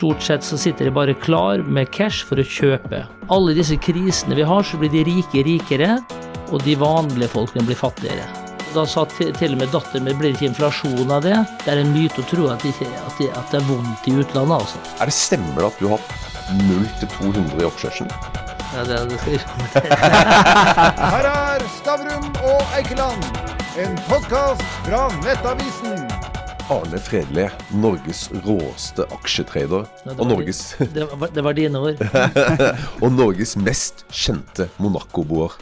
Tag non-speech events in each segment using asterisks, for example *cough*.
Stort sett så sitter de bare klar med cash for å kjøpe. Alle disse krisene vi har, så blir de rike rikere, og de vanlige folkene blir fattigere. Da sa til, til og med datteren min blir det ikke inflasjon av det. Det er en myte å tro at, det ikke, at, det, at det er vondt i utlandet, altså. Er det stemmer det at du har hatt 0 til 200 i oppkjørselen? Ja, det, det skal. *laughs* Her er Stavrum og Eikeland, en podkast fra Nettavisen. Arne Fredli, Norges råeste aksjetrader Ja, og Norges, *laughs* Det var, det var dine ord. *laughs* og Norges mest kjente Monaco-boer.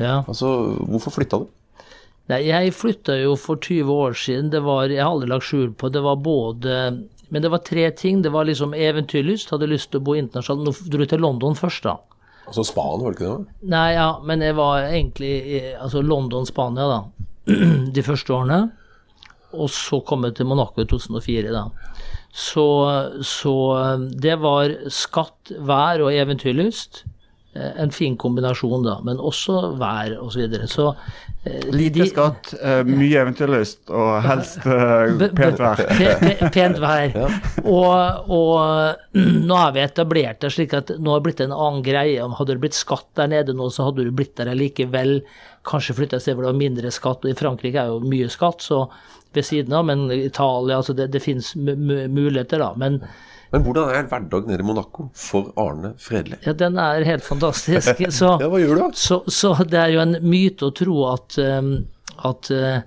Ja. Altså, hvorfor flytta du? Nei, jeg flytta jo for 20 år siden. Det var, jeg har aldri lagt skjul på det. var både Men det var tre ting. Det var liksom eventyrlyst. Hadde lyst til å bo internasjonalt. Nå dro jeg til London først, da. Altså Spania, var det ikke det? Nei, ja, men jeg var egentlig i altså London, Spania, da. *clears throat* De første årene. Og så kom jeg til Monaco i 2004, da. Så, så det var skatt, vær og eventyrlyst. Eh, En fin kombinasjon, da. Men også vær og så videre. Så eh, Lite de- skatt, eh, mye eventyrlyst og helst eh, pent vær. pe- pe- Pent vær. *laughs* Og, og *clears throat* nå er vi etablert det slik at nå har det blitt en annen greie. Hadde det blitt skatt der nede nå, så hadde du blitt der likevel. Kanskje flytte et sted hvor det er mindre skatt. Og I Frankrike er jo mye skatt, så ved siden av, men Italia altså Det, det fins muligheter, da. Men Men hvordan er hverdagen nede i Monaco for Arne Fredli? ja, den er helt fantastisk. *laughs* Så, Ja, hva gjør du da? så, så det er jo en myte å tro at, um, at eh,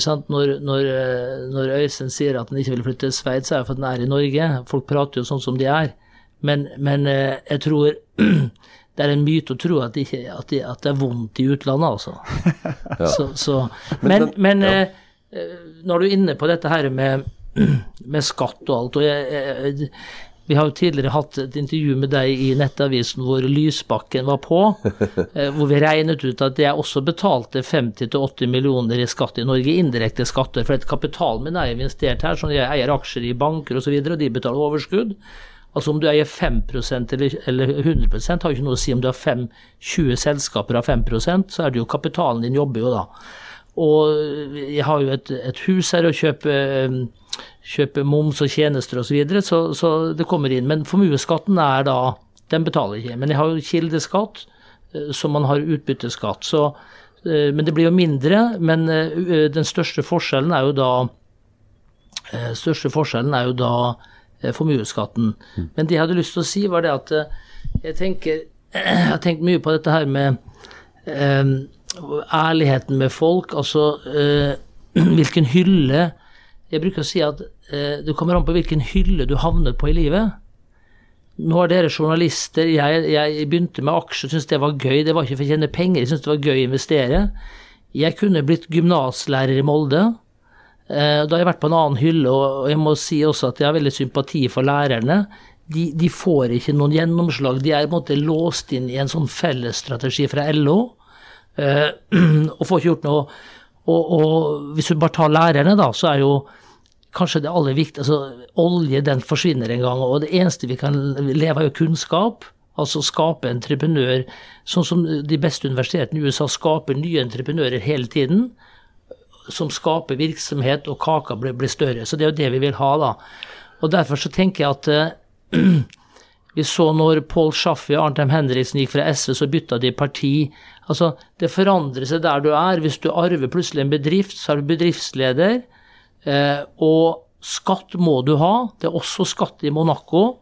sant? Når, når, eh, når Øystein sier at han ikke vil flytte til Sveits, så er det fordi han er i Norge. Folk prater jo sånn som de er. Men, men eh, jeg tror *clears throat* det er en myte å tro at, det ikke, at, det, at det er vondt i utlandet, altså. *laughs* Så, så, men men, eh, eh, når du er inne på dette her med, *clears throat* med skatt og alt og jeg, jeg, Vi har jo tidligere hatt et intervju med deg i Nettavisen hvor Lysbakken var på, *laughs* eh, hvor vi regnet ut at jeg også betalte 50-80 millioner i skatt i Norge, indirekte skatter. For kapitalen min er investert her, så jeg eier aksjer i banker osv., og, så videre, og de betaler overskudd. Altså Om du eier 5% eller, eller 100 har jo ikke noe å si om du har 5, 20 selskaper av 5% så er det jo kapitalen din jobber jo da. Og jeg har jo et, et hus her å kjøpe, kjøpe moms og tjenester osv., så, videre, så så det kommer inn. Men formuesskatten er da Den betaler ikke. Men jeg har jo kildeskatt, så som man har utbytteskatt. Så, eh, men det blir jo mindre. Men eh, den største forskjellen er jo da eh, største forskjellen er jo da eh, formuesskatten. Men det jeg hadde lyst til å si, var det at eh, jeg tenker *clears throat* Jeg har tenkt mye på dette her med eh, ærligheten med folk. Altså eh, *clears throat* hvilken hylle Jeg bruker å si at eh, det kommer an på hvilken hylle du havner på i livet. Nå er dere journalister, jeg, jeg begynte med aksjer, syntes det var gøy. Det var ikke for å tjene penger, jeg syntes det var gøy å investere. Jeg kunne blitt gymnaslærer i Molde. Eh, Da har jeg vært på en annen hylle, og jeg må si også at jeg har veldig sympati for lærerne. De, de får ikke noen gjennomslag. De er på en måte låst inn i en sånn fellesstrategi fra LO, eh, *clears throat* og får ikke gjort noe. Og, og hvis du bare tar lærerne, da, så er jo kanskje det aller viktigste altså Olje, den forsvinner en gang, og det eneste vi kan leve av, er kunnskap. Altså skape entreprenør, sånn som de beste universitetene i USA skaper nye entreprenører hele tiden som skaper virksomhet, og kaka blir, blir større. Så det er jo det vi vil ha, da. Og derfor så tenker jeg at uh, *clears throat* vi så når Paul Shaffi og Arntem Henriksen gikk fra SV, så bytta de parti. Altså, det forandrer seg der du er. Hvis du arver plutselig en bedrift, så er du bedriftsleder. Uh, og skatt må du ha. Det er også skatt i Monaco.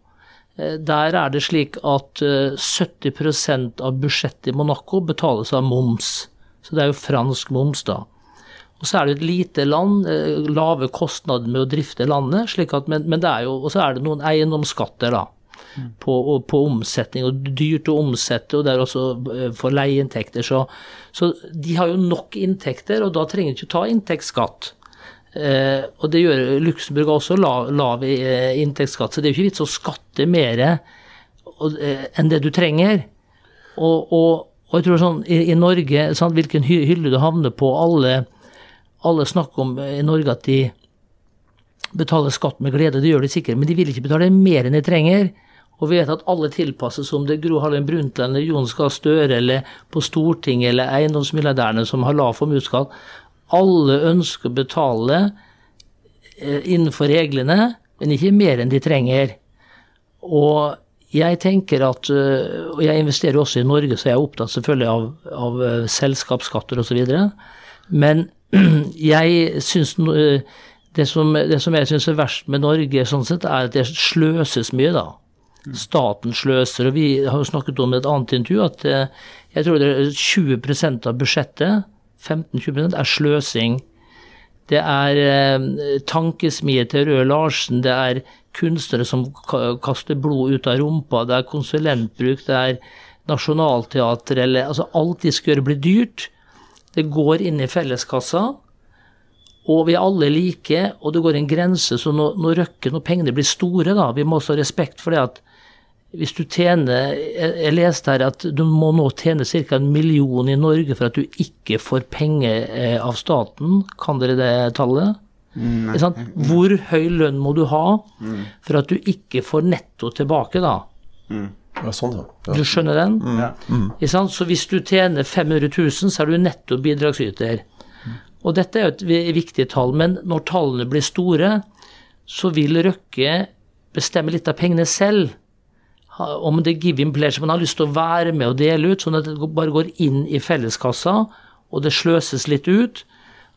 Eh, Der er det slik at eh, 70% av budsjettet i Monaco betales av moms. Så det er jo fransk moms, da. Og så er det et lite land, eh, lave kostnader med å drifte landet, slik at, men, men det er jo, og så er det noen eiendomsskatter da, på, og på omsetning, og dyrt å omsette, og det er også eh, for leieinntekter. Så, så de har jo nok inntekter, og da trenger de ikke ta inntektsskatt. Eh, og det gjør Luxembourg også, lav, lav eh, inntektsskatt, så det er jo ikke vits å skatte mer enn det du trenger. Og, og, og jeg tror sånn, i, i Norge, sant, hvilken hylle du havner på, alle, alle snakker om eh, i Norge at de betaler skatt med glede, det gjør de sikkert, men de vil ikke betale mer enn de trenger. Og vet at alle tilpasses, om det er Gro Harlem Brundtland eller Jonas Gahr Støre eller på Stortinget eller eiendomsmilliardærene som har lav formuesskatt. Alle ønsker å betale eh, innenfor reglene, men ikke mer enn de trenger. Og jeg tenker at øh, Og jeg investerer også i Norge, så jeg er opptatt selvfølgelig av, av selskapsskatter osv. Men *clears throat* jeg syns øh, det, som, det som jeg syns er verst med Norge, sånn sett, er at det sløses mye, da. Staten sløser. Og vi har jo snakket om i et annet intervju at øh, jeg tror det er 20% av budsjettet, 15-20% er sløsing. Det er eh, tankesmie til Røe Larsen, det er kunstnere som kaster blod ut av rumpa, det er konsulentbruk, det er Nationaltheatret eller altså Alt de skal gjøre, blir dyrt. Det går inn i felleskassa, og vi er alle like, og det går en grense. Så når, når røkken og pengene blir store, da, vi må også ha respekt for det at hvis du tjener Jeg, jeg leste her at du må nå tjene ca. en million i Norge for at du ikke får penger eh, av staten. Kan dere det tallet? Nei. sant? Hvor høy lønn må du ha for at du ikke får netto tilbake, da? Ja, sånn, ja. Du skjønner den? Ja. Ikke sant? Så hvis du tjener 500 000, så er du netto bidragsyter. Og dette er jo et viktig tall, men når tallene blir store, så vil Røkke bestemme litt av pengene selv. Om det er give in pleasure, man har lyst til å være med og dele ut, sånn at det bare går inn i felleskassa, og det sløses litt ut.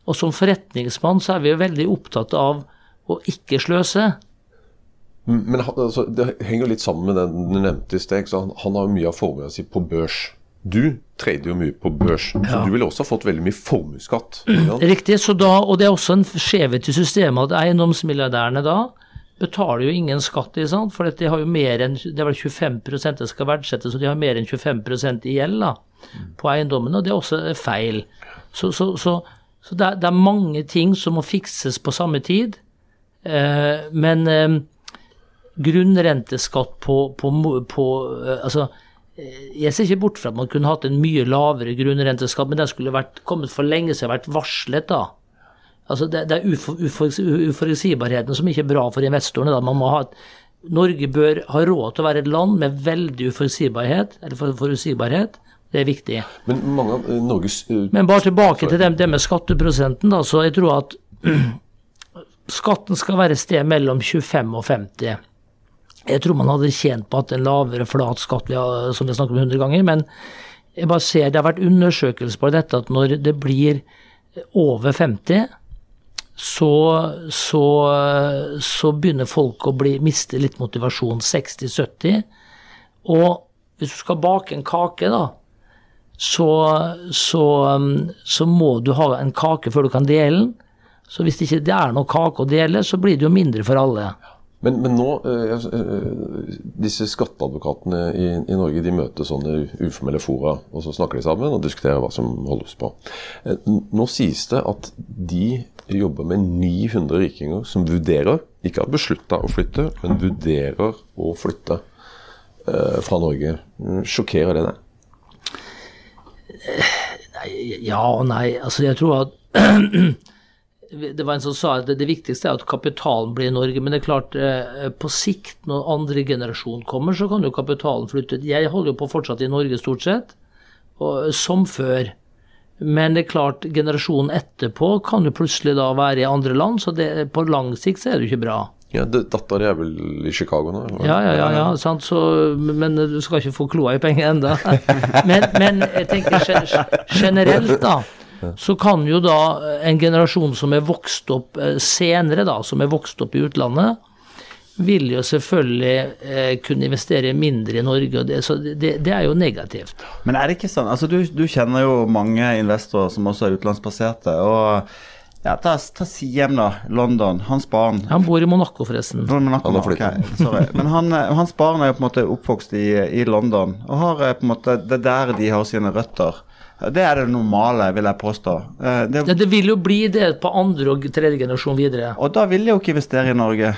Og som forretningsmann så er vi jo veldig opptatt av å ikke sløse. Men altså, det henger jo litt sammen med den du nevnte i sted. Han. Han har mye av formuen sin på børs. Du trader jo mye på børs, så du ville også fått veldig mye formuesskatt. Riktig, så da, og det er også en skjevhet i systemet at eiendomsmilliardærene da betaler jo ingen skatt, for de har jo mer enn, det er vel 25% det skal verdsettes, så de har mer enn 25% i gjeld da, på eiendommene, og det er også feil. Så, så, så, så det, er, det er mange ting som må fikses på samme tid, eh, men eh, grunnrenteskatt på, på, på eh, altså, eh, jeg ser ikke bort fra at man kunne hatt en mye lavere grunnrenteskatt, men den skulle vært, kommet for lenge siden, vært varslet da. Altså det, det er ufor, ufor, uforutsigbarheten som ikke er bra for investorene. Da. Man må ha et, Norge bør ha råd til å være et land med veldig uforutsigbarhet. eller for, forutsigbarhet. Det er viktig. Men mange eh, Norges uh, Men bare tilbake til det, det med skatteprosenten. Da, så jeg tror at *clears throat* skatten skal være et sted mellom 25 og 50. Jeg tror man hadde tjent på at en lavere flat skatt, som vi har snakket om 100 ganger. Men jeg bare ser, det har vært undersøkelser på dette at når det blir over 50, så, så, så begynner folk å bli, miste litt motivasjon. 60-70. Og hvis du skal bake en kake, da, så, så, så må du ha en kake før du kan dele den. Så hvis det ikke er noe kake å dele, så blir det jo mindre for alle. Men, men nå, eh, eh, disse skatteadvokatene i, i Norge de møter sånne uformelle fora, og så snakker de sammen og diskuterer hva som holdes på. Eh, Nå sies det at de jobber med 900 rikinger som vurderer, ikke har beslutta å flytte, men vurderer å flytte eh, fra Norge. Mm, Sjokkerer det deg? Ja og nei. Altså, jeg tror at *clears throat* Det var en som sa at det, viktigste er at kapitalen blir i Norge. Men det er klart, eh, på sikt, når andre generasjon kommer, så kan jo kapitalen flytte. Jeg holder jo på fortsatt i Norge, stort sett. Og, som før. Men det er klart, generasjonen etterpå kan jo plutselig da være i andre land, så det, på lang sikt så er det jo ikke bra. Ja, Dattera er vel i Chicago nå? Ja, ja, ja, ja sant? Så, men du skal ikke få kloa i penger enda. *laughs* Men, men jeg tenker generelt, da, så kan jo da en generasjon som er vokst opp eh, senere, da, som er vokst opp i utlandet, vil jo selvfølgelig eh, kunne investere mindre i Norge, og det, så det, det er jo negativt. Men er det ikke sånn altså Du, du kjenner jo mange investorer som også er utenlandsbaserte. og ja, Ta, ta Siem, da. London. Hans barn. Han bor i Monaco, forresten. Monaco, Han *laughs* sorry. Men han, eh, hans barn er jo på en måte oppvokst i, i London, og har eh, på en måte, det er der de har sine røtter. Det er det normale, vil jeg påstå. Eh, Det, Ja, det vil jo bli det på andre og tredje generasjon videre. og da vil de jo ikke investere i Norge.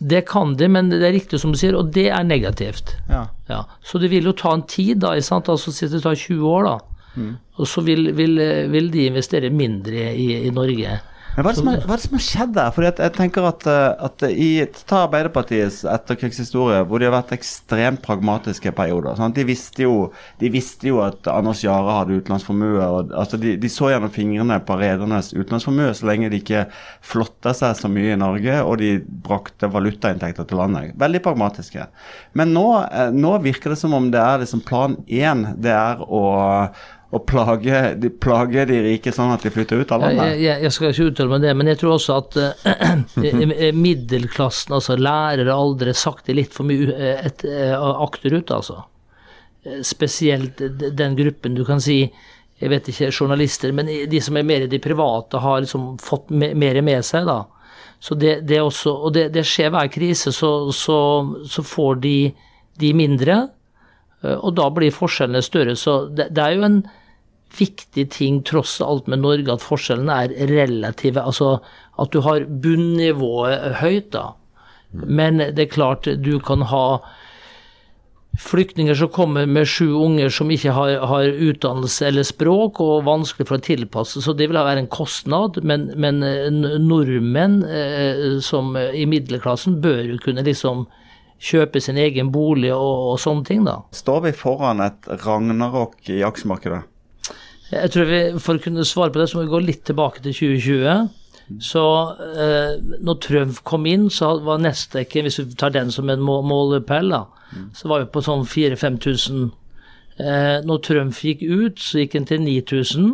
Det kan de, men det er riktig som du sier, og det er negativt. Ja. Ja, så det vil jo ta en tid, da. Altså si det tar 20 år, da. Og så vil, vil, vil de investere mindre i, i Norge. Men hva er, det som er, er det som har skjedd der? Fordi at jeg tenker at, eh, at i, Ta Arbeiderpartiets etterkrigshistorie, hvor de har vært ekstremt pragmatiske perioder. Sant? De, visste jo, de visste jo at Anders Jahre hadde utenlandsformue. Altså de, de så gjennom fingrene på redernes utenlandsformue så lenge de ikke flotta seg så mye i Norge og de brakte valutainntekter til landet. Veldig pragmatiske. Men nå, eh, nå virker det som om det er liksom plan én. Det er å å plage de, plage de rike sånn at de flytter ut av landet. jeg, jeg skal ikke uttale meg det, men jeg tror også at uh, *clears throat* middelklassen, altså lærere, aldri sakte litt for mye et, akterut, altså. Spesielt den gruppen du kan si jeg vet ikke, journalister, men de som er mer i de private, har liksom fått me- mer med seg, da. Så det, det også, og det, det skjer hver krise, så, så, så får de, de mindre. Og da blir forskjellene større. Så det, det er jo en viktig ting tross alt med Norge at forskjellene er relative. Altså at du har bunnivået høyt, da. Men det er klart du kan ha flyktninger som kommer med sju unger som ikke har, har utdannelse eller språk, og vanskelig for å tilpasse, så det vil være en kostnad. Men, men eh, nordmenn eh, som i middelklassen bør jo kunne liksom kjøpe sin egen bolig og, og sånne ting, da. Står vi foran et ragnarok i aksjemarkedet? Jeg tror vi, For å kunne svare på det, så må vi gå litt tilbake til 2020. Så eh, når Trump kom inn, så var Nestekken, hvis vi tar den som en må målepæl, da, så var vi på sånn 4000-5000. Eh, når Trump gikk ut, så gikk han til 9000.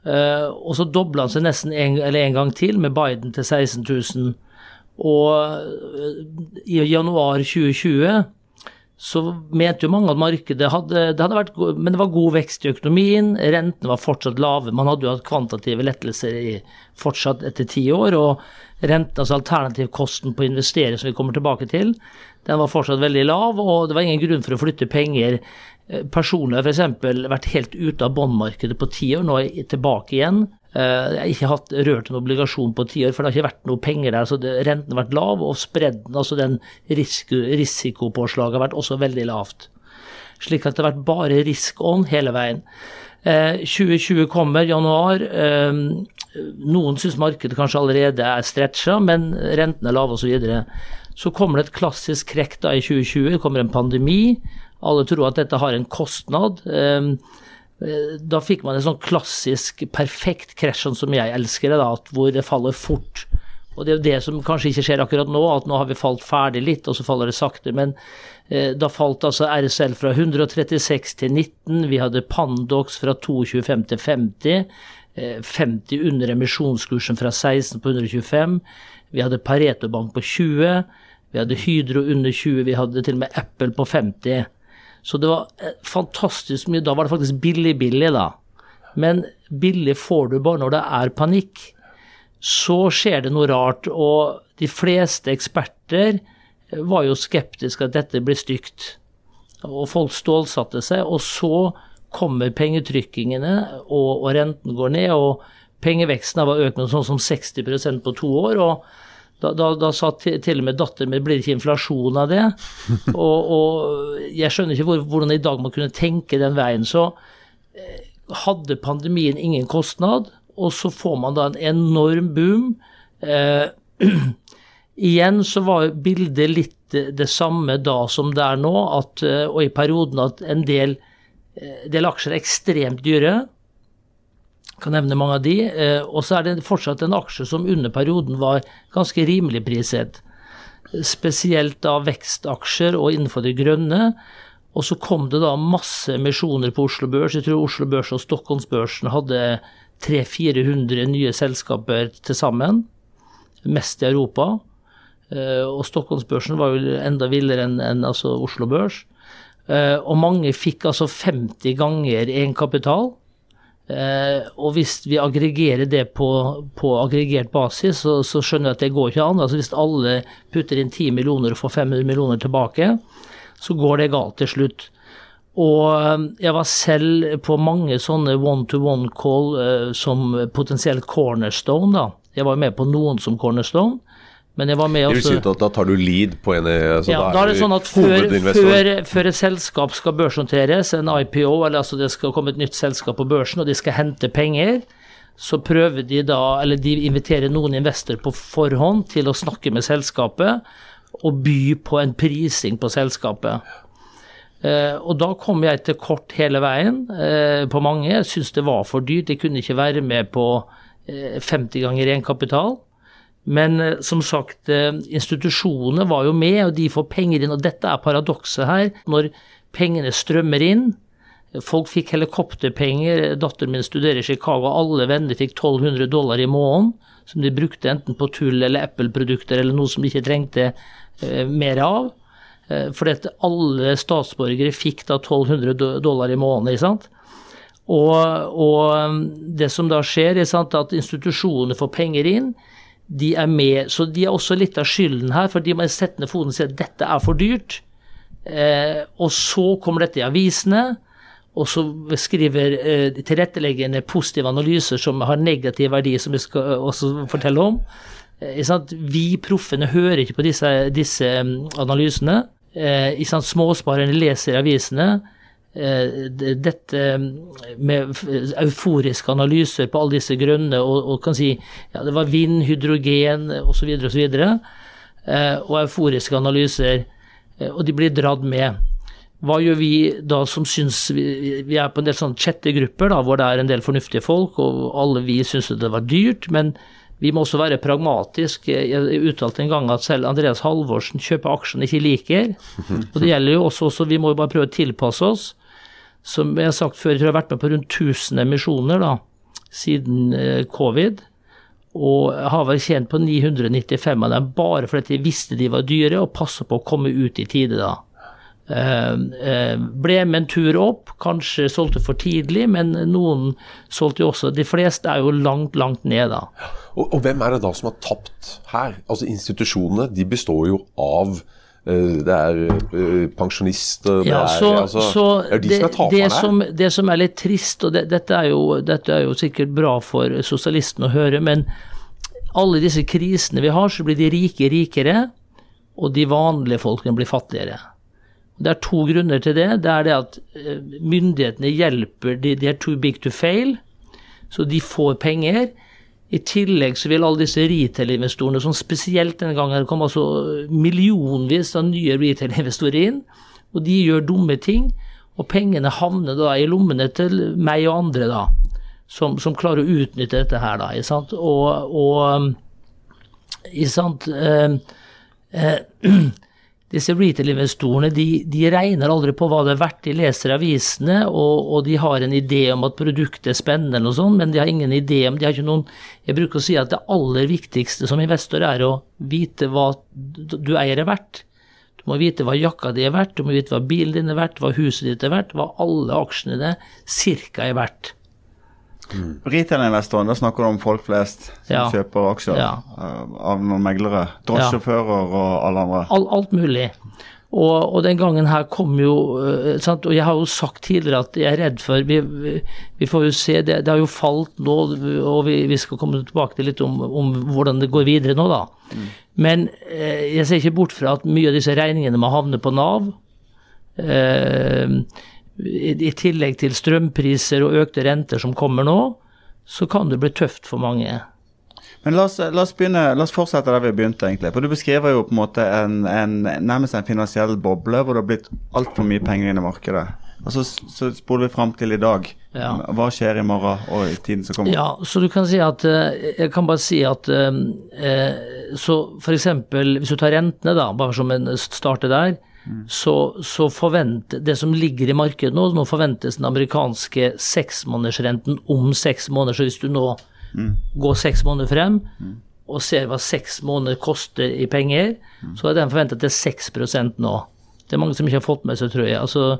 Eh, og så dobla han seg nesten en, eller en gang til, med Biden til 16 000. Og eh, i januar 2020 så mente jo mange at markedet hadde, det hadde vært Men det var god vekst i økonomien, rentene var fortsatt lave. Man hadde jo hatt kvantitative lettelser i, fortsatt etter ti år. Og renten, altså alternativkosten på å investere, som vi kommer tilbake til, den var fortsatt veldig lav, og det var ingen grunn for å flytte penger. Eh, Personlig har f.eks. vært helt ute av båndmarkedet på ti år, nå er jeg tilbake igjen. Eh, Jeg har ikke hatt rørt en obligasjon på ti år, for det har ikke vært noe penger der. så Renten har vært lav, og spredden, altså den risiko, risikopåslaget, har vært også veldig lavt. Slik at det har vært bare risk on hele veien. Eh, 2020 kommer, januar. Eh, noen syns markedet kanskje allerede er stretcha, men rentene er lave osv. Så, videre. så kommer det et klassisk krekk da i 2020. Det kommer en pandemi. Alle tror at dette har en kostnad. Eh, Eh, da fikk man en sånn klassisk perfekt krasj, sånn som jeg elsker det, da, hvor det faller fort. Og det er jo det som kanskje ikke skjer akkurat nå, at nå har vi falt ferdig litt, og så faller det sakte. Men eh, da falt altså RSL fra 136 til 19, vi hadde Pandox fra 225 til 50. eh, 50 under emisjonskursen fra 16 på 125. Vi hadde Pareto Bank på 20. Vi hadde Hydro under 20. Vi hadde til og med Apple på 50. Så det var eh, fantastisk mye. Da var det faktisk billig-billig, da. Men billig får du bare når det er panikk. Så skjer det noe rart, og de fleste eksperter eh, var jo skeptiske at dette blir stygt. Og folk stålsatte seg, og så kommer pengetrykkingene, og, og renten går ned, og pengeveksten har økt med sånn som 60% på to år. og da, da, da sa til, og med datteren min blir det ikke inflasjon av det. *laughs* Og, og jeg skjønner ikke hvor, hvordan i dag man kunne tenke den veien. Så eh, hadde pandemien ingen kostnad, og så får man da en enorm boom. Eh, *clears throat* igjen så var bildet litt det, det samme da som det er nå, at, eh, og i perioden at en del, eh, del aksjer er ekstremt dyre kan nevne mange av de. eh, Og så er det fortsatt en aksje som under perioden var ganske rimelig priset. Spesielt da vekstaksjer og innenfor det grønne. Og så kom det da masse emisjoner på Oslo Børs. Jeg tror Oslo Børs og Stockholmsbørsen hadde 300-400 nye selskaper til sammen. Mest i Europa. Eh, Og Stockholmsbørsen var jo enda villere enn en, altså Oslo Børs. Eh, Og mange fikk altså 50 ganger egenkapital. Eh, og hvis vi aggregerer det på, på aggregert basis, så, så skjønner jeg at det går ikke an. Altså Hvis alle putter inn 10 millioner og får 500 millioner tilbake, så går det galt til slutt. Og eh, jeg var selv på mange sånne one-to-one-call eh, som potensielt cornerstone. da. Jeg var med på noen som cornerstone, men jeg var med Det vil si at da tar du lead på en altså ja, da er det sånn at før, før, før et selskap skal børsnoteres, en IPO, eller altså det skal komme et nytt selskap på børsen, og de skal hente penger, så prøver de da, eller de inviterer noen investorer på forhånd til å snakke med selskapet og by på en prising på selskapet. Uh, og da kom jeg til kort hele veien uh, på mange. Jeg syntes det var for dyrt. Jeg kunne ikke være med på uh, 50 ganger egenkapital. Men eh, som sagt, eh, institusjonene var jo med, og de får penger inn. Og dette er paradokset her. Når pengene strømmer inn, folk fikk helikopterpenger, datteren min studerer i Chicago, alle venner fikk 1200 dollar i måneden, som de brukte enten på tull eller Apple-produkter eller noe som de ikke trengte eh, mer av. Fordi at alle statsborgere fikk da 1200 dollar i måneden. ikke sant? Og, og det som da skjer, er sant, at institusjonene får penger inn. De er med, så de er også litt av skylden her, for de må sette ned foten og si at dette er for dyrt. Eh, og så kommer dette i avisene, og så skriver eh, tilretteleggende positive analyser som har negativ verdi, som vi skal også fortelle om. Eh? Vi proffene hører ikke på disse, disse mm, analysene. Eh? Småsparerne leser avisene. Eh, det- dette mm, med euforiske analyser på alle disse grønne og, og kan si ja, det var vind, hydrogen osv. osv. Eh, og euforiske analyser. eh, Og de blir dratt med. Hva gjør vi da som syns Vi, vi er på en del sånne chattegrupper da, hvor det er en del fornuftige folk, og alle vi syns det var dyrt, men vi må også være pragmatiske. Jeg uttalte en gang at selv Andreas Halvorsen kjøper aksjer han ikke liker. *laughs* Og det gjelder jo også, også vi må jo bare prøve å tilpasse oss. Som jeg har sagt før, jeg tror jeg har vært med på rundt 1000 emisjoner da, siden eh, covid. Og har vel tjent på 995 av dem bare fordi jeg visste de var dyre, og passa på å komme ut i tide da. Eh, eh, ble med en tur opp, kanskje solgte for tidlig, men noen solgte jo også. De fleste er jo langt, langt ned da. Og, og hvem er det da som har tapt her? Altså Institusjonene de består jo av det er eh, pensjonister det, er, så, altså, så det er de som er taperne som, det som er litt trist, og det, dette, er jo, dette er jo sikkert bra for sosialistene å høre, men alle disse krisene vi har, så blir de rike rikere, og de vanlige folkene blir fattigere. Det er to grunner til det. Det er det at eh, myndighetene hjelper de, de er too big to fail, så de får penger. I tillegg så vil alle disse retail-investorene, som spesielt denne gangen kom altså millionvis av nye retail-investorer inn, og de gjør dumme ting, og pengene havner da i lommene til meg og andre, da, som, som klarer å utnytte dette her, da, ikke sant. Og, og ikke sant eh, eh, disse retail-investorene de, de regner aldri på hva det er verdt. De leser avisene, og, og de har en idé om at produktet er spennende, noe sånt, men de har ingen idé om de har ikke noen, Jeg bruker å si at det aller viktigste som investor er å vite hva du eier er verdt. Du må vite hva jakka di er verdt, du må vite hva bilen din er verdt, hva huset ditt er verdt, hva alle aksjene dine cirka er verdt. Retail-investoren, da snakker du om folk flest som Ja. kjøper aksjer Ja. eh, av noen meglere. Drosjesjåfører og alle andre. All, alt mulig. Og, og den gangen her kom jo øh, sant? Og jeg har jo sagt tidligere at jeg er redd for Vi, vi, får jo se, det, det har jo falt nå, og vi, vi skal komme tilbake til litt om, om hvordan det går videre nå, da. Men eh, jeg ser ikke bort fra at mye av disse regningene må havne på Nav. Eh, i, tillegg til strømpriser og økte renter som kommer nå, så kan det bli tøft for mange. Men la oss, la oss begynne, la oss fortsette der vi begynte, egentlig. For du beskriver jo på en måte en, en, nærmest en finansiell boble hvor det har blitt altfor mye penger inn i markedet. Og så, så spoler vi fram til i dag. Ja. Hva skjer i morgen og i tiden som kommer? Ja, så du kan si at eh, Jeg kan bare si at eh, eh, Så f.eks. hvis du tar rentene, da, bare som en starter der, så, så forvent Det som ligger i markedet nå, nå forventes den amerikanske seksmånedersrenten om seks måneder. Så hvis du nå går seks måneder frem og ser hva seks måneder koster i penger, så er den forventet til 6% nå. Det er mange som ikke har fått med seg, tror jeg. Altså,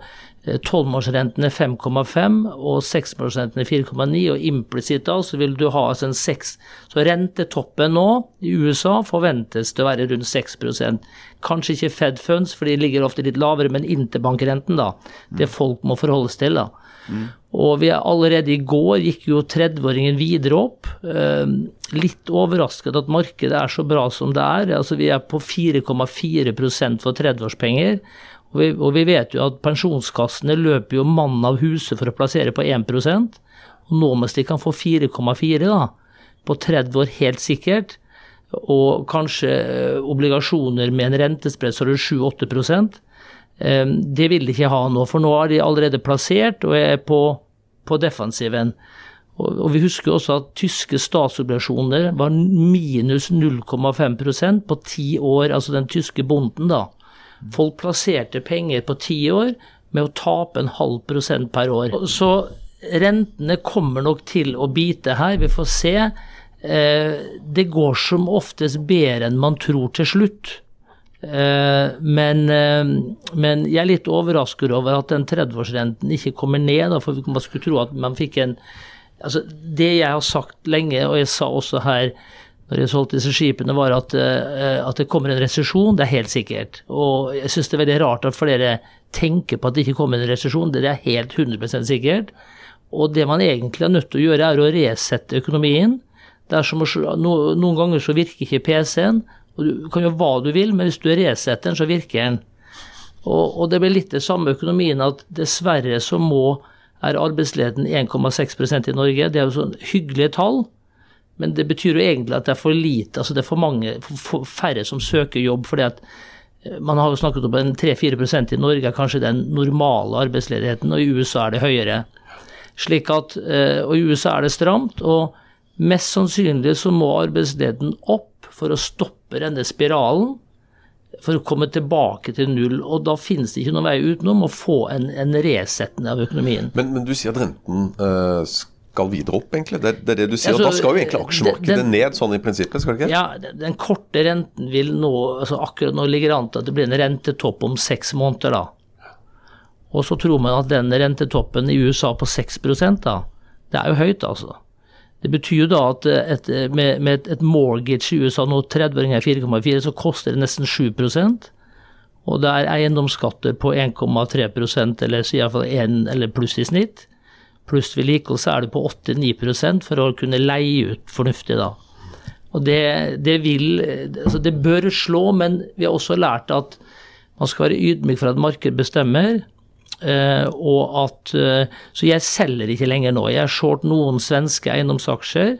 Tolvmålsrenten er 5,5 og seksmålsrenten er 4,9, og implisitt da så vil du ha altså en 6 Så rentetoppen nå i USA forventes til å være rundt 6% Kanskje ikke Fed Funds, for de ligger ofte litt lavere, men interbankrenten, da. Det folk må forholdes til, da. Og vi er allerede i går gikk jo 30-åringen videre opp. Eh, litt overrasket at markedet er så bra som det er. Altså Vi er på 4,4% for 30-årspenger. Og vi, og vi vet jo at pensjonskassene løper jo mannen av huset for å plassere på 1 Og nå mens de kan få 4,4 da, på 30 år helt sikkert, og kanskje eh, obligasjoner med en rentespredd så er det 7-8 eh, Det vil de ikke ha nå, for nå er de allerede plassert og er på, på defensiven. Og, og vi husker også at tyske statsobligasjoner var minus 0,5% på ti år, altså den tyske bonden, da. Folk plasserte penger på ti år med å tape en halv prosent per år. Så rentene kommer nok til å bite her, vi får se. Eh, det går som oftest bedre enn man tror til slutt. Eh, men, eh, men, jeg er litt overrasket over at den 30-årsrenten ikke kommer ned. For man skulle tro at man fikk en altså Det jeg har sagt lenge, og jeg sa også her når jeg solgte disse skipene, var at, at det kommer en resesjon. Det er helt sikkert. Og jeg syns det er veldig rart at flere tenker på at det ikke kommer en resesjon. Det er helt 100% sikkert. Og det man egentlig er nødt til å gjøre, er å resette økonomien. Det er som å, Noen ganger så virker ikke PC-en. Og Du kan gjøre hva du vil, men hvis du resetter den, så virker den. Og, og, det blir litt det samme økonomien at dessverre så må er arbeidsledigheten 1,6% i Norge. Det er jo sånn hyggelige tall, men det betyr jo egentlig at det er for lite, altså det er for mange, for færre som søker jobb. fordi at eh, man har jo snakket om en 3-4% i Norge er kanskje den normale arbeidsledigheten, og i USA er det høyere. Slik at, eh, og I USA er det stramt, og mest sannsynlig så må arbeidsledigheten opp for å stoppe denne spiralen. For å komme tilbake til null. Og da finnes det ikke noen vei utenom å få en, en resettende av økonomien. Men, men, du sier at renten uh, skal videre opp, egentlig? Det, det er det du sier. Altså, da skal jo egentlig aksjemarkedet den, ned, sånn i prinsippet, skal det ikke? Ja, den, den korte renten vil nå altså Akkurat nå ligger det an til at det blir en rentetopp om seks måneder, da. Og så tror man at den rentetoppen i USA på 6 da, det er jo høyt, altså. Det betyr jo da at et, med, med, et mortgage i USA nå 30-åringer 4,4, så koster det nesten 7% Og det er eiendomsskatter på 1,3% eller så iallfall 1 eller pluss i snitt. Pluss vedlikehold så er det på 8-9% for å kunne leie ut fornuftig, da. Og det, det vil Altså, det bør slå, men vi har også lært at man skal være ydmyk for at markedet bestemmer. Uh, og at, uh, så jeg selger ikke lenger nå. Jeg har short noen svenske eiendomsaksjer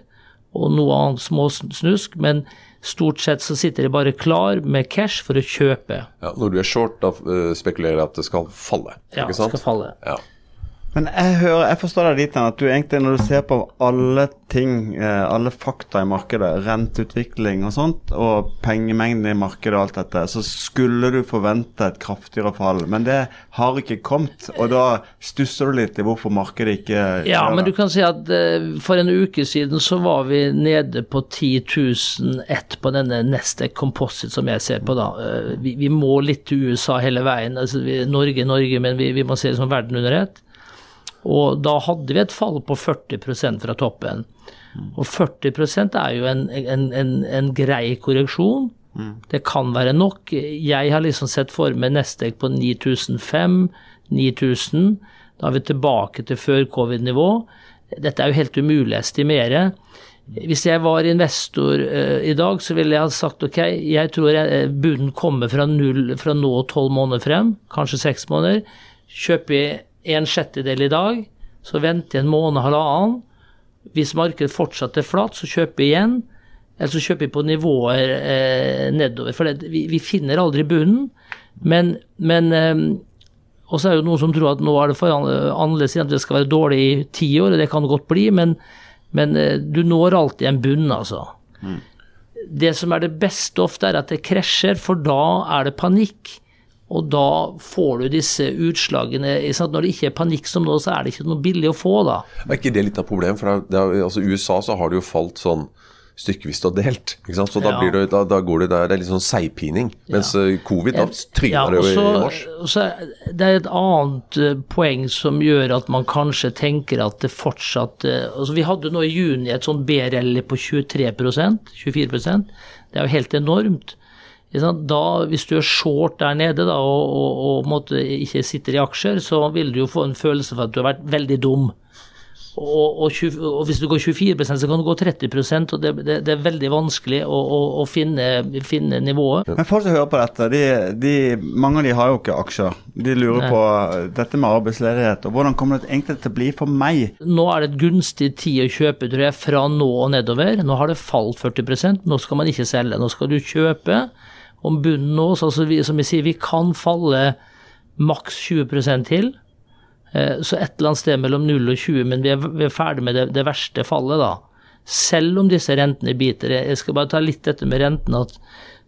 og noe annet småsnusk, men stort sett så sitter jeg bare klar med cash for å kjøpe. Ja, Når du er short, da uh, spekulerer jeg at det skal falle? Ja, ikke sant? skal falle. Ja. Men jeg, hører, jeg forstår deg dit at du egentlig, når du ser på alle ting, eh, alle fakta i markedet, renteutvikling og sånt, og pengemengden i markedet og alt dette, så skulle du forvente et kraftigere fall. Men det har ikke kommet, og da stusser du litt i hvorfor markedet ikke Ja, men du kan si at uh, for en uke siden så var vi nede på 10.001 på denne neste Composite som jeg ser på, da. Uh, vi, vi, må litt til USA hele veien. Altså, vi, Norge, Norge, men vi, vi må se det som verden under ett. Og da hadde vi et fall på 40% fra toppen. Og 40% er jo en, en, en, en grei korreksjon. Mm. Det kan være nok. Jeg har liksom sett for meg Nestek på 9005, 9000. Da er vi tilbake til før covid-nivå. Dette er jo helt umulig å estimere. Hvis jeg var investor uh, i dag, så ville jeg ha sagt ok, jeg tror bunnen kommer fra null fra nå tolv måneder frem, kanskje seks måneder. Kjøper jeg en sjettedel i dag, så venter jeg en måned, halvannen. Hvis markedet fortsatt er flatt, så kjøper jeg igjen. Eller så kjøper jeg på nivåer eh, nedover. For det, vi, vi, finner aldri bunnen. Men, men eh, Og så er det noen som tror at nå er det for annerledes at det skal være dårlig i ti år, og det kan det godt bli, men, men eh, du når alltid en bunn, altså. Mm. Det som er det beste ofte, er at det krasjer, for da er det panikk. Og da får du disse utslagene. Når det ikke er panikk som nå, så er det ikke noe billig å få, da. Er ikke det litt av problemet? For det er, altså, USA så har det jo falt sånn stykkevis og delt. Så da, blir det, da, da går det der, det er litt sånn seigpining. Mens ja. Eh, covid, da tryner ja, det jo i mars. Så det er et annet uh, poeng som gjør at man kanskje tenker at det fortsatt uh, altså Vi hadde nå i juni et sånn B-rally på 23% 24% Det er jo helt enormt. Da, hvis du er short der nede da, og, og, og ikke sitter i aksjer, så vil du jo få en følelse for at du har vært veldig dum. Og, og, 20, og, hvis du går 24% så kan du gå 30 og det, det, det er veldig vanskelig å, å, å finne, finne, nivået. Men folk som hører på dette, de, de, mange av de har jo ikke aksjer. De lurer Nei. på dette med arbeidsledighet, og hvordan kommer det egentlig til å bli for meg? Nå er det et gunstig tid å kjøpe, tror jeg, fra nå og nedover. Nå har det falt 40% nå skal man ikke selge. Nå skal du kjøpe. Om bunnen nå, så altså vi, som vi sier, vi kan falle maks 20% til. Eh, så et eller annet sted mellom 0 og 20, men vi er, vi er ferdig med det, det, verste fallet, da. Selv om disse rentene biter. Jeg skal bare ta litt dette med rentene. at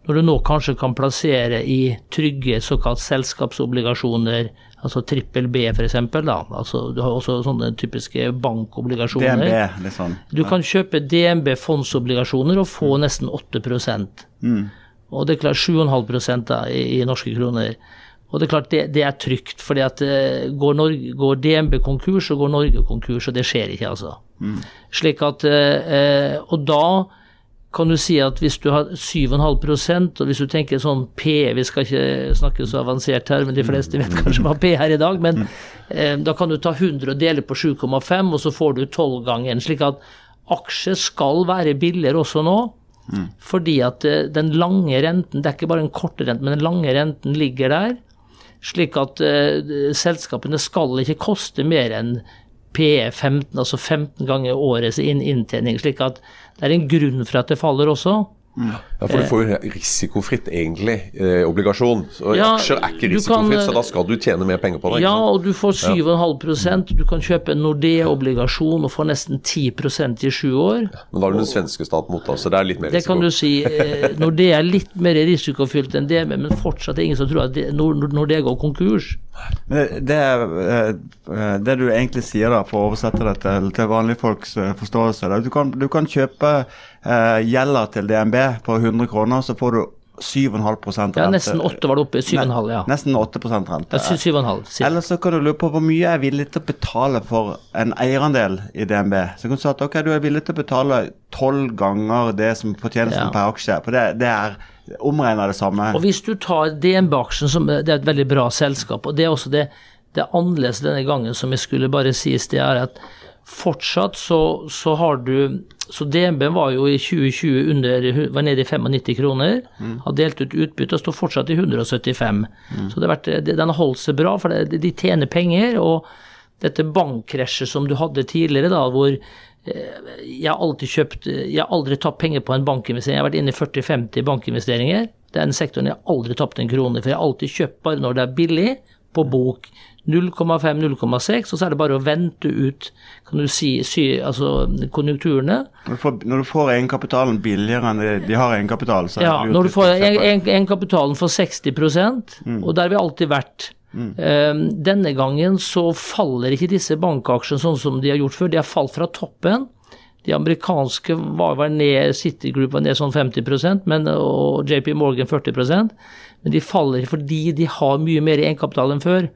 når du nå kanskje kan plassere i trygge såkalt selskapsobligasjoner, altså trippel B f.eks., da. Altså, du har også sånne typiske bankobligasjoner. DNB, liksom. Du kan kjøpe DNB fondsobligasjoner og få nesten 8 mm. Og det er klart 7,5 da, i, i norske kroner. Og det er klart, det, det er trygt, at eh, går, Norge, går, DNB konkurs, så går Norge konkurs, og det skjer ikke, altså. Mm. Slik at eh, Og da kan du si at hvis du har 7,5% og hvis du tenker sånn P Vi skal ikke snakke så avansert her, men de fleste vet kanskje hva P er i dag. Men eh, da kan du ta 100 og dele på 7,5, og så får du 12 ganger. Slik at aksjer skal være billigere også nå. Mm. Fordi at eh, den lange renten, det er ikke bare en korte rente, men den lange renten ligger der. Slik at uh, selskapene skal ikke koste mer enn PE 15, altså 15 ganger årets inntjening. Slik at det er en grunn for at det faller også. Ja, For du får jo risikofritt, egentlig, eh, obligasjon. Og ja, Aksjer er ikke risikofritt, kan, så da skal du tjene mer penger på det. Ja, og du får 7,5% Du kan kjøpe en Nordea-obligasjon og få nesten 10% i sju år. Ja, men da har du den svenske stat mot deg, så det er litt mer risiko. Det kan du si. Eh, Nordea er litt mer risikofylt enn det, men fortsatt er det ingen som tror at Nordea går konkurs. Men det, eh, det, du egentlig sier, da, for å oversette det til, til vanlige folks eh, forståelse du kan, du kan kjøpe uh, gjelda til DNB på 100 kroner, så får du 7,5 rente. Ja, nesten 8 var det oppe. 7,5, ja. Nesten 8% rente. Ja, 7,5. Eller så kan du lure på hvor mye jeg er villig til å betale for en eierandel i DNB. Så kan du si at ok, du er villig til å betale tolv ganger det som fortjenesten ja. per aksje. For det, det er omregna det samme. Og Hvis du tar DNB-aksjen, som det er et veldig bra selskap, og det er også det, det er annerledes denne gangen, som jeg skulle bare sies, det er at fortsatt så, så har du Så DNB var jo i 2020 under, var nede i 95 kroner. Mm. Har delt ut utbytte og står fortsatt i 175. Mm. Så det har vært, den har holdt seg bra, for det, de tjener penger. og dette bankkrasjet som du hadde tidligere, da, hvor eh, jeg har alltid kjøpt Jeg har aldri tatt penger på en bankinvestering. Jeg har vært inne i 40-50 bankinvesteringer. Den sektoren jeg har aldri tapt en krone, for jeg har alltid kjøpt bare når det er billig, på bok. 0,5-0,6, og så er det bare å vente ut kan du si, sy, altså konjunkturene. Når du får, når du får egenkapitalen billigere enn de, de har egenkapital, så Ja, når du får egenkapitalen for 60 mm. og der har vi alltid vært. Mm. Um, denne gangen så faller ikke disse bankaksjene sånn som de har gjort før, de har falt fra toppen. De amerikanske var vel ned, City Group var ned sånn 50% men, og JP Morgan 40% men de faller fordi de har mye mer egenkapital enn før.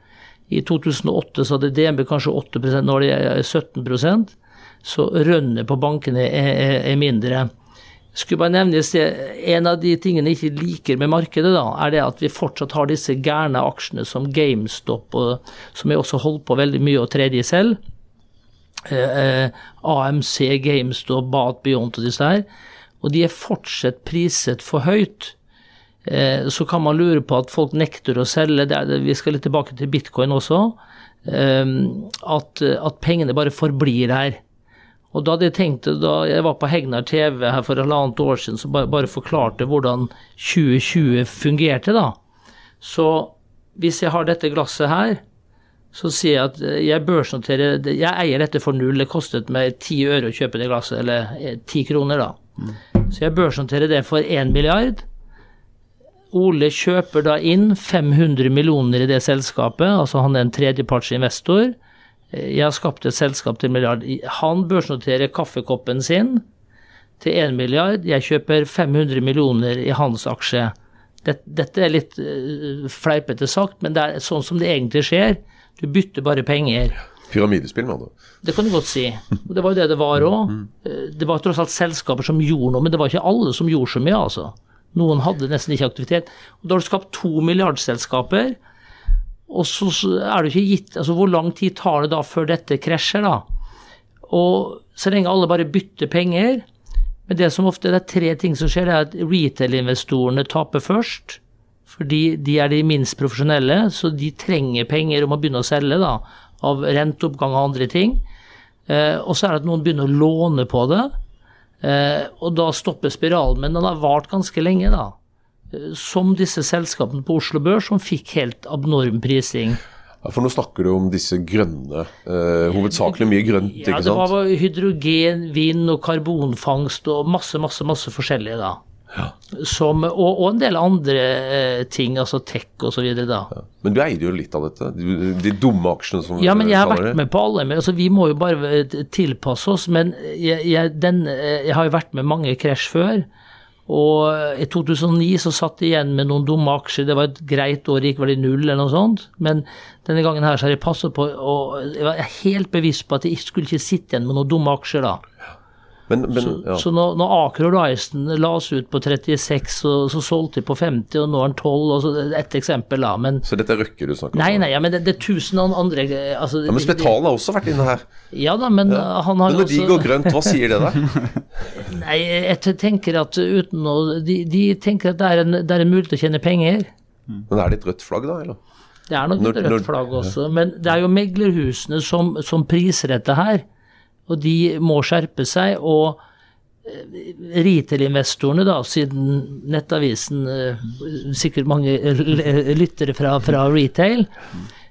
I 2008 så hadde DNB kanskje 8 nå er det 17% så rønnet på bankene er, er, er mindre. Skulle bare nevne En av de tingene jeg ikke liker med markedet, da, er det at vi fortsatt har disse gærne aksjene som GameStop, og, som jeg også holdt på veldig mye å tredje selv. Eh, eh AMC, GameStop, Bat Beyond og disse her. Og de er fortsatt priset for høyt. Eh, så kan man lure på at folk nekter å selge, det, vi skal litt tilbake til bitcoin også, eh, at, at pengene bare forblir her. Og da hadde jeg tenkt, da jeg var på Hegnar TV her for halvannet år siden, så bare, bare forklarte hvordan 2020 fungerte, da. Så hvis jeg har dette glasset her, så sier jeg at jeg børsnoterer Jeg eier dette for null. Det kostet meg ti øre å kjøpe det glasset, eller ti kroner, da. Mm. Så jeg børsnoterer det for én milliard. Ole kjøper da inn 500 millioner i det selskapet, altså han er en tredjepartsinvestor. Jeg har skapt et selskap til en milliard. Han børsnoterer kaffekoppen sin til 1 milliard. Jeg kjøper 500 millioner i hans aksje. Dette er litt eh, fleipete sagt, men det er sånn som det egentlig skjer. Du bytter bare penger. Pyramidespill, med andre Det kan du godt si. Det var jo det det var òg. Mm. Eh, det var tross alt selskaper som gjorde noe, men det var ikke alle som gjorde så mye, altså. Noen hadde nesten ikke aktivitet. Og da har du skapt to milliardselskaper. Og så er det ikke gitt altså Hvor lang tid tar det da før dette krasjer, da? Og så lenge alle bare bytter penger Men det som ofte det er tre ting som skjer, det er at retail-investorene taper først. Fordi de er de minst profesjonelle, så de trenger penger om å begynne å selge, da. Av renteoppgang og andre ting. Eh, og så er det at noen begynner å låne på det. Eh, og da stopper spiralen. Men den har vart ganske lenge, da. Eh, som disse selskapene på Oslo Børs, som fikk helt abnorm prising. Ja, For nå snakker du om disse grønne, eh, hovedsakelig mye grønt, Ja, ikke det var hydrogen, vind og karbonfangst og masse, masse, masse forskjellig, da. Som, og, og en del andre eh, ting, altså tech videre, da. Men du eide jo litt av dette. De, de dumme aksjene som Ja, men jeg har vært med på alle. Men, altså, vi må jo bare eh, tilpasse oss. Men jeg, jeg, den, eh, jeg har jo vært med mange krasj før. Og i 2009 så satt jeg igjen med noen dumme aksjer. Det var et greit år, gikk vel i null eller noe sånt. Men denne gangen her så har jeg passet på, og jeg var helt bevisst på at jeg skulle ikke sitte igjen med noen dumme aksjer da. Men, men, ja. Så når, når Aker la oss ut på 36, så, så solgte de på 50, og nå er den 12. Og så, et eksempel, da. Men Så dette er Røkke du snakker om? nei, nei, ja, men det, det er tusen andre eh, altså, Ja, men Spetalen har også vært inne her. Ja da, men ja. han har Men når de går grønt, hva sier det der? *laughs* *laughs* Nei, jeg tenker at uten å De, de tenker at det er, en, det er en mulighet til å tjene penger. Men er det et rødt flagg, da? eller? Det er nok et rødt flagg også, men det er jo meglerhusene som, som priser dette her. Og de må skjerpe seg. Og eh, retail-investorene, da, siden Nettavisen eh, Sikkert mange lyttere fra, fra retail.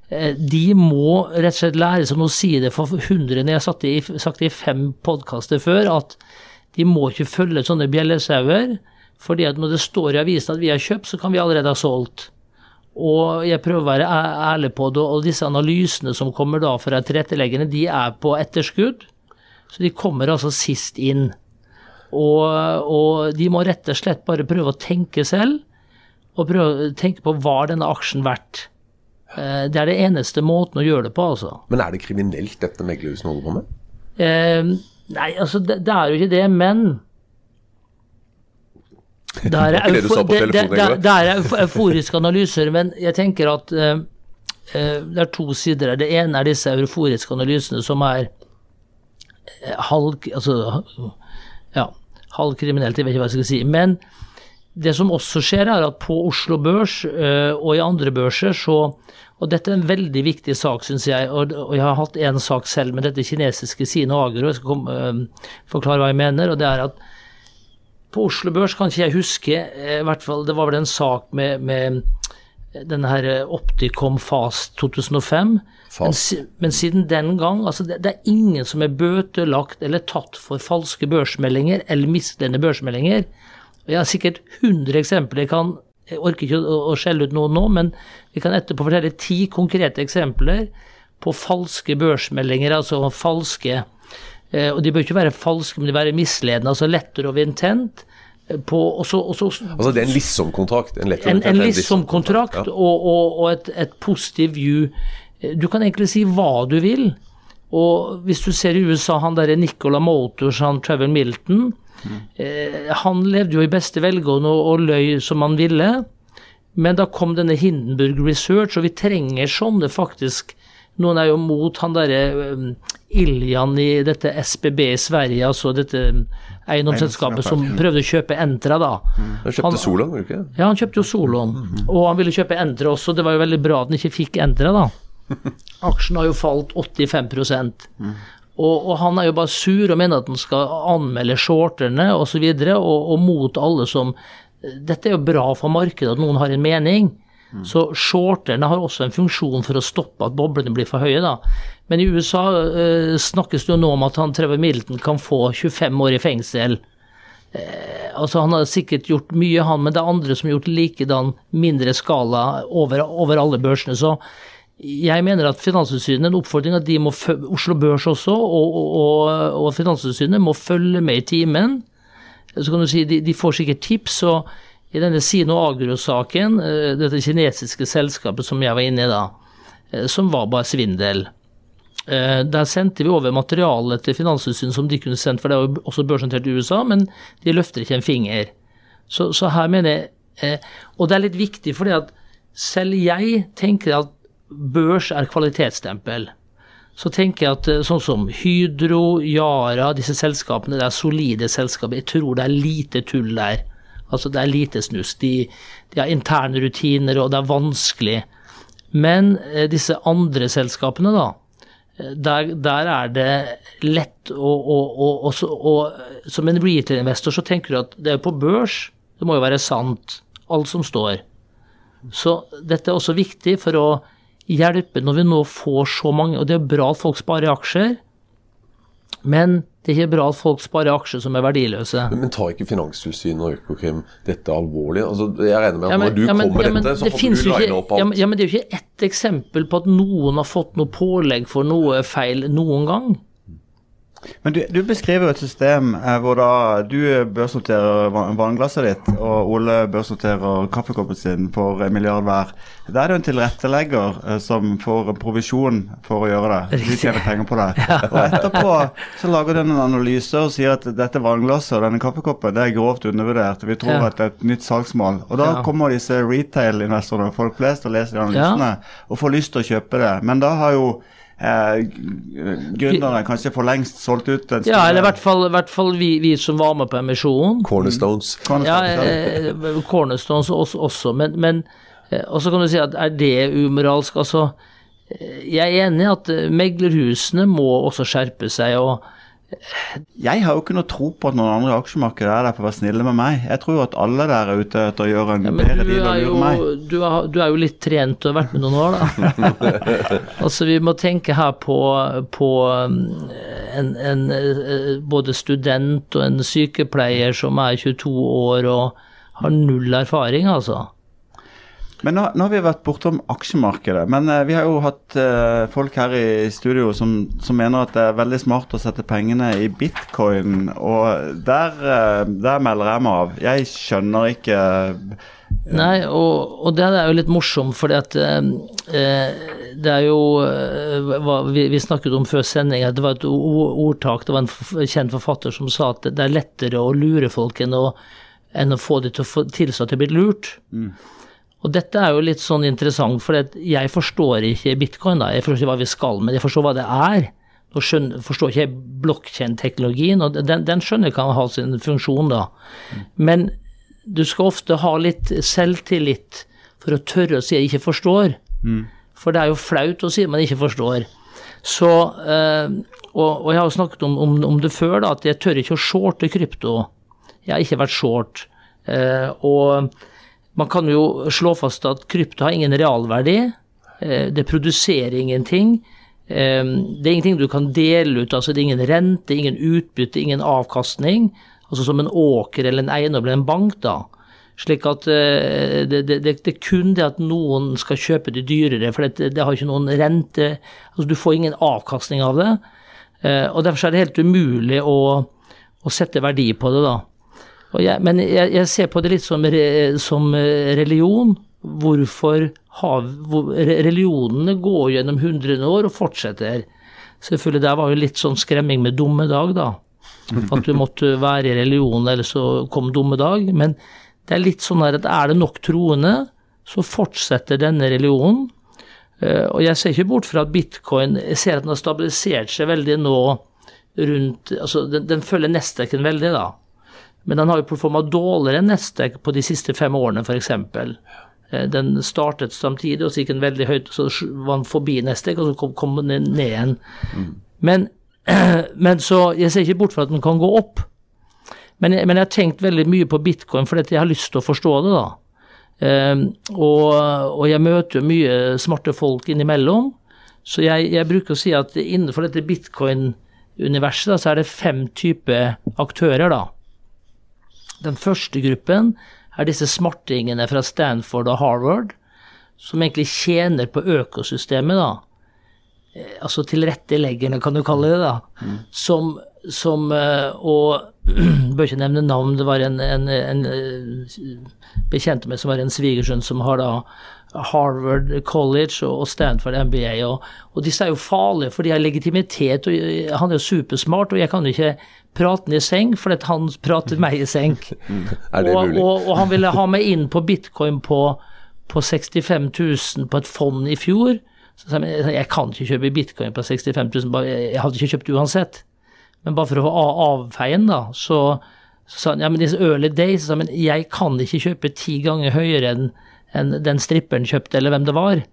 eh, De må rett og slett lære seg å si det for hundrene. Jeg har sagt det i fem podkaster før, at de må ikke følge sånne bjellesauer. fordi at når det står i avisen at vi har kjøpt, så kan vi allerede ha solgt. Og jeg prøver å være ærlig på det, og disse analysene som kommer da fra tilretteleggerne, de er på etterskudd. Så de kommer altså sist inn. Og, og de må rett og slett bare prøve å tenke selv, og prøve å tenke på hva denne aksjen verdt. Eh, Det er det eneste måten å gjøre det på, altså. Men er det kriminelt, dette meglerhuset holder på med? Eh, nei, altså det, det er jo ikke det, men det er, euforiske analyser, men jeg tenker at eh, eh, det er to sider her. Det ene er disse euforiske analysene som er halv... Altså, ja, halvkriminelt, jeg vet ikke hva jeg skal si. Men det som også skjer, er at på Oslo Børs eh, og i andre børser så Og dette er en veldig viktig sak, syns jeg, og jeg har hatt én sak selv med dette kinesiske Sine Agro, jeg skal komme, eh, forklare hva jeg mener, og det er at på Oslo Børs kan ikke jeg huske, eh, i hvert fall det var vel en sak med, med denne her eh, Opticom Fast 2005. Men, Fast. Men, men siden den gang, altså det, det er ingen som er bøtelagt eller tatt for falske børsmeldinger eller misledende børsmeldinger. Jeg har sikkert 100 eksempler. Jeg, kan, jeg orker ikke å, å skjelle ut noen nå, men vi kan etterpå fortelle ti konkrete eksempler på falske børsmeldinger, altså falske eh, Og de bør ikke være falske, men de bør være misledende, altså letter over intent. På, også, også, Altså Det er en liksom-kontrakt? En, en, en liksom- liksom-kontrakt Ja. og, og, og et, et positiv view. Du kan egentlig si hva du vil. Og hvis du ser i USA, han derre Nicola Motors, han Trevor Milton, eh, han levde jo i beste velgående og, og løy som han ville. Men da kom denne Hindenburg Research, og vi trenger sånne faktisk. Noen er jo mot han derre um, Iljan i dette SBB i Sverige, altså dette eiendomsselskapet som prøvde å kjøpe Entra, da. Han kjøpte Han- var det ikke? Ja, han kjøpte jo Solon, og han ville kjøpe Entra også. Det var jo veldig bra at han ikke fikk Entra, da. *laughs* Aksjen har jo falt 85 og, og han er jo bare sur og mener at han skal anmelde shorterne osv., og, så videre, og, og mot alle som Dette er jo bra for markedet at noen har en mening. Så shorterne har også en funksjon for å stoppe at boblene blir for høye, da. Men i USA eh, snakkes det jo nå om at han Trevor Milton kan få 25 år i fengsel. Altså Han har sikkert gjort mye, han, men det er andre som har gjort likedan mindre skala over, over alle børsene. Så jeg mener at Finanstilsynet, en oppfordring at de må Oslo Børs også, og, og, og Finanstilsynet må følge med i timen. Så kan du si de, de får sikkert tips. og i denne Sino Agro-saken, eh, dette kinesiske selskapet som jeg var inne i da, eh, som var bare svindel. Eh, Der sendte vi over materiale til Finanstilsynet som de kunne sendt, for det er jo også børsnotert i USA, men de løfter ikke en finger. Så, så her mener jeg eh, Og det er litt viktig, fordi at selv jeg tenker at børs er kvalitetsstempel. så tenker jeg at eh, sånn som Hydro, Yara, disse selskapene, det er solide selskaper. Jeg tror det er lite tull der. Altså det er lite snus. De, de har interne rutiner, og det er vanskelig. Men disse andre selskapene, da. Der, der er det lett å, å, så- å Som en retail-investor så tenker du at det er på børs, det må jo være sant, alt som står. Så dette er også viktig for å hjelpe når vi nå får så mange Og det er bra at folk sparer aksjer, men det er ikke bra at folk sparer aksjer som er verdiløse. Men, men tar ikke Finanstilsynet og Økokrim dette alvorlig? Altså, jeg regner med at Ja, men- når du ja, men- kommer ja, dette, så det får du line opp alt. Ja, ja, men det er jo ikke ett eksempel på at noen har fått noe pålegg for noe feil noen gang. Men du, du beskriver jo et system eh, hvor da du børsnoterer van- vannglasset ditt, og Ole børsnoterer kaffekoppen sin for en milliard hver. Da er det jo en tilrettelegger eh, som får provisjon for å gjøre det. Du tjener penger på det. *laughs* Og etterpå så lager den en analyse og sier at dette vannglasset og denne kaffekoppen det er grovt undervurdert. Vi tror Ja. at det er et nytt salgsmål. Og da Ja. kommer disse retail-investorene, folk flest, og leser de analysene og får lyst til å kjøpe det. Men da har jo gründerne kanskje for lengst solgt ut en Ja, eller i hvert fall, hvert fall vi, vi som var med på emisjonen. Cornerstones. Ja, eh, Cornerstones også, også men, men eh, så kan du si at er det umoralsk? Altså, eh, jeg er enig i at eh, meglerhusene må også skjerpe seg. og Jeg har jo ikke noe tro på at noen andre i aksjemarkedet er der for å være snille med meg. Jeg tror jo at alle der er ute etter å gjøre en Ja, bedre deal og lure meg. du, er, du er jo litt trent og har vært med noen år, da. *laughs* altså Vi må tenke her på, på um, en, en, eh, både student og en sykepleier som er 22 år og har null erfaring, altså. Men nå, nå har vi vært bortom aksjemarkedet. Men eh, vi har jo hatt eh, folk her i studio som, som mener at det er veldig smart å sette pengene i bitcoin, og der, eh, der melder jeg meg av. Jeg skjønner ikke Nei, og, og det er jo litt morsomt, fordi at eh, eh, det er jo eh, hva vi, vi snakket om før sending, at det var et ordtak, det var en kjent forfatter som sa at det er lettere å lure folk enn å, enn å få dem til å tilstå at de blitt lurt. Og dette er jo litt sånn interessant, for jeg forstår ikke bitcoin, da. Jeg forstår ikke hva vi skal, men jeg forstår hva det er. Nå forstår ikke jeg blokkjedeteknologien, og den, den skjønner jeg kan ha sin funksjon, da. Men du skal ofte ha litt selvtillit for å tørre å si jeg ikke forstår. For det er jo flaut å si man ikke forstår. Så, eh, og, og jeg har jo snakket om, om, om det før, da, at jeg tør ikke å shorte krypto. Jeg har ikke vært short. Eh, og man kan jo slå fast at krypto har ingen realverdi. Eh, det produserer ingenting. Eh, det er ingenting du kan dele ut. altså Det er ingen rente, ingen utbytte, ingen avkastning. Altså som en åker eller en eiendom eller en bank, da. Slik at eh, det, det, det, er kun det at noen skal kjøpe det dyrere, for det, det har ikke noen rente altså Du får ingen avkastning av det. Og Derfor er det helt umulig å, å sette verdi på det, da. Jeg, men jeg, jeg ser på det litt som, re, som eh, religion. Hvorfor har hvor, Religionene går gjennom hundrene år og fortsetter. Selvfølgelig, der var jo litt sånn skremming med dommedag, da. At du måtte være i religion, eller så kom dommedag. Men det er litt sånn at er det nok troende, så fortsetter denne religionen. Eh, Og jeg ser ikke bort fra at bitcoin Jeg ser at den har stabilisert seg veldig nå rundt Altså, den, den følger Nestekken veldig, da. Men den har jo performa dårligere enn Nestek på de siste fem årene, f.eks. Den startet samtidig, og så gikk den veldig høyt, så var den forbi Nestek, og så kom, kom den ned igjen. Men, *clears throat* men så Jeg ser ikke bort fra at den kan gå opp. Men men jeg har tenkt veldig mye på bitcoin for jeg har lyst til å forstå det, da. Um, og, og jeg møter jo mye smarte folk innimellom. Så jeg, jeg bruker å si at innenfor dette bitcoin-universet så er det fem typer aktører, da. Den første gruppen er disse smartingene fra Stanford og Harvard, som egentlig tjener på økosystemet, da. Eh, Altså tilretteleggerne, kan du kalle det, da. Som, som eh, Og *clears throat* bør ikke nevne navn, det var en, en, en bekjent av med som var en svigersønn som har da Harvard College og Stanford MBA. Og, og disse er jo farlige, for de har legitimitet. og Han er jo supersmart, og jeg kan jo ikke prate ned i seng, for at han prater meg i seng. *laughs* Er det og, mulig? og, og han ville ha meg inn på bitcoin på, på 65 000 på et fond i fjor. Så sa jeg, jeg kan ikke kjøpe bitcoin på 65 000, bare- jeg hadde ikke kjøpt uansett. Men bare for å få a- avfeien, da, så, så sa han ja, men disse early days, så sa han, men jeg kan ikke kjøpe ti ganger høyere enn enn den stripperen kjøpte, eller hvem det var.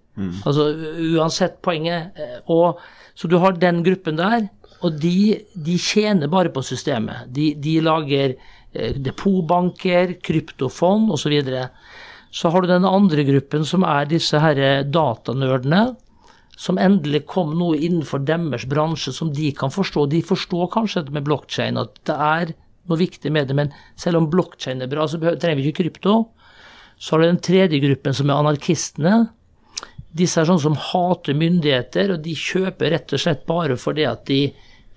Altså uansett poenget. eh, Og, så du har den gruppen der, og de, de tjener bare på systemet. De, de lager eh, depotbanker, kryptofond osv. Så, videre. så har du den andre gruppen, som er disse her datanerdene som endelig kom noe innenfor deres bransje som de kan forstå. De forstår kanskje dette med blokkjede, at det er noe viktig med det, men selv om blokkjede er bra, så trenger vi ikke krypto. Så har du den tredje gruppen, som er anarkistene. Disse er sånne som hater myndigheter, og de kjøper rett og slett bare fordi at de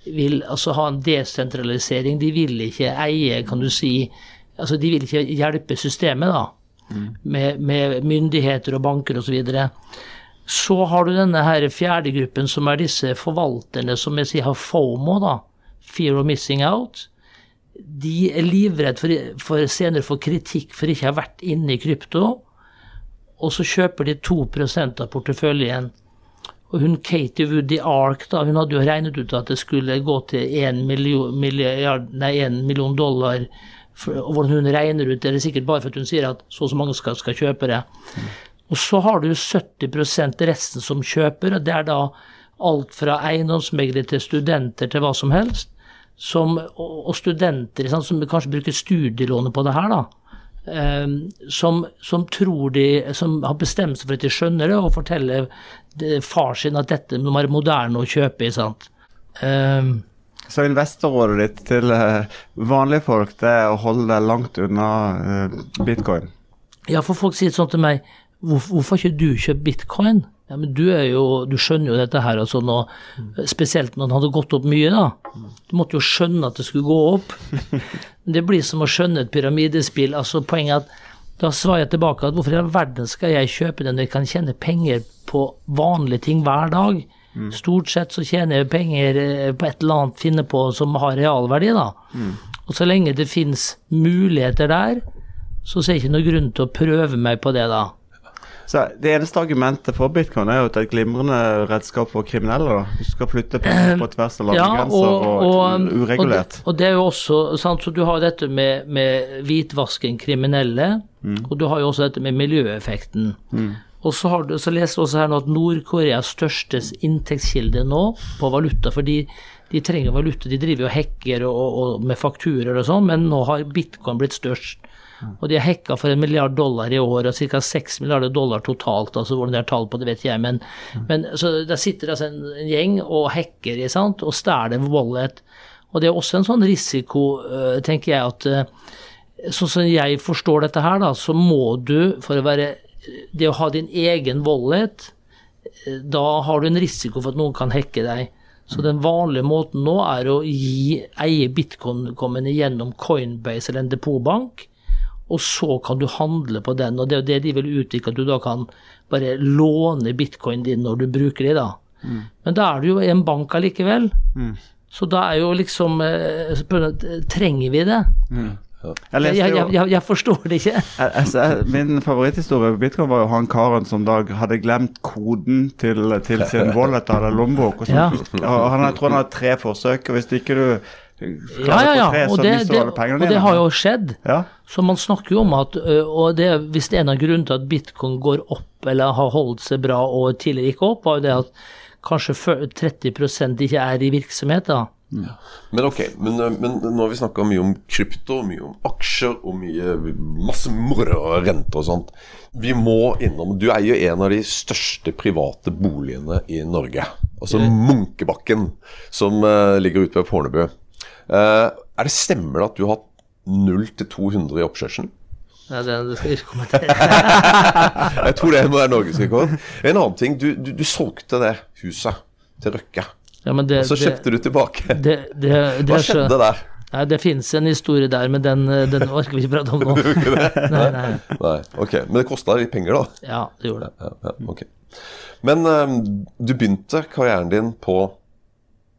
vil altså, ha en desentralisering. De vil ikke eie, kan du si altså De vil ikke hjelpe systemet, da. Med, med myndigheter og banker osv. Så, videre. så har du denne her fjerde gruppen, som er disse forvalterne som jeg sier har FOMO, da. Fear of missing out. De er livredd for, for senere å få kritikk for ikke å ha vært inne i krypto. Og så kjøper de 2% av porteføljen. Og hun Katie Woody Ark da, hun hadde jo regnet ut at det skulle gå til 1 million, milliard, nei, 1 million dollar. Og hvordan hun regner ut det, er sikkert bare for at hun sier at så og så mange skal, skal kjøpe det. Og så har du 70% resten som kjøper, og det er da alt fra eiendomsmeglere til studenter til hva som helst. Som, og, studenter sant, som kanskje bruker studielånet på det her, da. eh, som, som tror de Som har bestemt seg for at de skjønner det, og forteller far sin at dette må være moderne å kjøpe sant? Um, Så investorrådet ditt til eh, vanlige folk det er å holde deg langt unna bitcoin? Ja, for folk sier sånn til meg Hvorfor, hvorfor har ikke du kjøpt bitcoin? Ja, men du er jo, du skjønner jo dette her, altså, nå, spesielt når den hadde gått opp mye, da. Du måtte jo skjønne at det skulle gå opp. *laughs* Det blir som å skjønne et pyramidespill. altså Poenget er at da svarer jeg tilbake at hvorfor i all verden skal jeg kjøpe det når jeg kan tjene penger på vanlige ting hver dag? Stort sett så tjener jeg penger eh, på et eller annet finne på som har realverdi, da. Og så lenge det fins muligheter der, så ser jeg ikke noe grunn til å prøve meg på det, da. Så Det eneste argumentet for bitcoin er jo at det er et glimrende redskap for kriminelle. da. Du skal flytte på, på tvers av landegrenser og, uregulert. Og, og det er jo også, sant, så Du har dette med, med hvitvasking, kriminelle, og du har jo også dette med miljøeffekten. Og så, har du, så leser jeg også her nå at Nord-Koreas største inntektskilde nå på valuta, for de, de trenger valuta, de driver jo hacker og, og, med fakturer og sånn, men nå har bitcoin blitt størst. Og de har hacka for en milliard dollar i år, og ca. seks milliarder dollar totalt. altså Hvordan det er tall på, det vet jeg, men, men så der sitter altså en, en gjeng og hacker sant, og stjeler wallet. Og det er også en sånn risiko, øh, tenker jeg, at øh, sånn som jeg forstår dette her, da, så må du for å være Det å ha din egen wallet, øh, da har du en risiko for at noen kan hacke deg. Så den vanlige måten nå er å gi, eie bitcoin gjennom Coinbase eller en depotbank og så kan du handle på den. Og det er jo det de vil utvikle, at du da kan bare låne bitcoin din når du bruker de, da. Men da er du jo i en bank allikevel. Så da er jo liksom eh, Trenger vi det? Jeg Jeg, leste jeg, jo jeg, jeg forstår det ikke. *laughs* Altså, Min favoritthistorie på bitcoin var jo han karen som da hadde glemt koden til, til sin wallet eller lommebok. Og, Ja. sånt. og han, jeg tror han har tre forsøk, og hvis ikke du Ja, ja, ja. Og det, det, og det har jo skjedd. Ja. Så man snakker jo om at Og det, hvis det er en av grunnene til at bitcoin går opp eller har holdt seg bra og tidligere gikk opp, var jo det at kanskje 30% ikke er i virksomhet. da. Men ok, men, men nå har vi snakka mye om krypto, mye om aksjer og mye, masse moro og renter og sånt. Vi må innom Du eier en av de største private boligene i Norge. Altså Munkebakken, som uh, ligger ute ved Fornebu. Eh, er det stemmer det at du har hatt 0 til 200 i oppkjørselen? Nei, det, det skal jeg ikke kommentere. *laughs* Jeg tror det må være norgesrekord. En annen ting, du, du, du solgte det huset til Røkke. Ja, men det, Og så det, kjøpte du tilbake. det, det, det Hva skjedde så- der? Nei, det finnes en historie der, men den, eh, den orker vi ikke prate om *laughs* nå. Nei, nei. Nei, ok, Men det kosta litt penger, da? Ja, det gjorde det. Ja, ja, okay. Men um, du begynte karrieren din på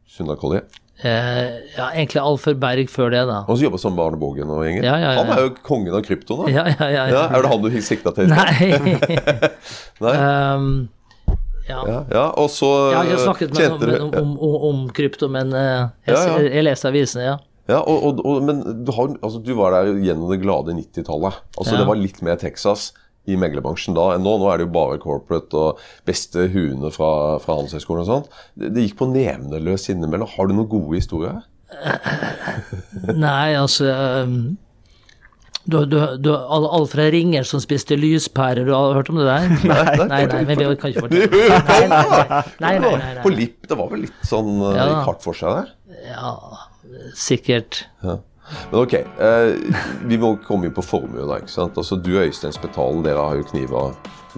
Sunnakolliet, Eh, ja, egentlig Alfer Berg før det, da. og så jobba som Arne og gjengen. Ja, ja, ja. Han er jo kongen av krypto da. Ja, ja, ja. Ja, er det han du sikta til? Nei. *laughs* Nei? *laughs* Um, Ja. Ja, ja, og så Jeg har ikke snakket med noen om, om, om, om krypto, men uh, jeg, jeg, leste avisene, ja. Ja, og, og, og, men du, har, altså, du var der gjennom det glade 90-tallet. Altså. Det var litt mer Texas i meglerbransjen da enn nå. Nå er det jo bare corporate og beste huene fra, fra Handelshøyskolen og sånt. Det, det gikk på nevene løs innimellom. Har du noen gode historier? *laughs* Nei, altså um, du, du, du, all, Alfred Ringer som spiste lyspærer, du har hørt om det der? *laughs* Nei, nei, men vi kan ikke fortelle *laughs* Nei, nei, nei. nei, nei, nei, På. Lipp, det var vel litt sånn uh, Ja. hardt for seg der? Ja, sikkert. Men ok, eh, vi må komme inn på formue da, ikke sant? Altså Du og Øystein Spetalen, dere har jo kniva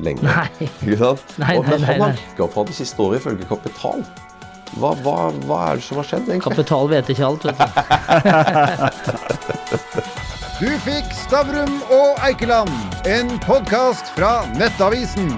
lenge. Nei. Ikke sant? Nei, Og, nei, men nei, han har rykka fra det siste året ifølge Kapital. Hva, hva, hva er det som har skjedd, egentlig? Kapital vet ikke alt, vet du. *laughs* Du fikk Stavrum og Eikeland, en podkast fra Nettavisen.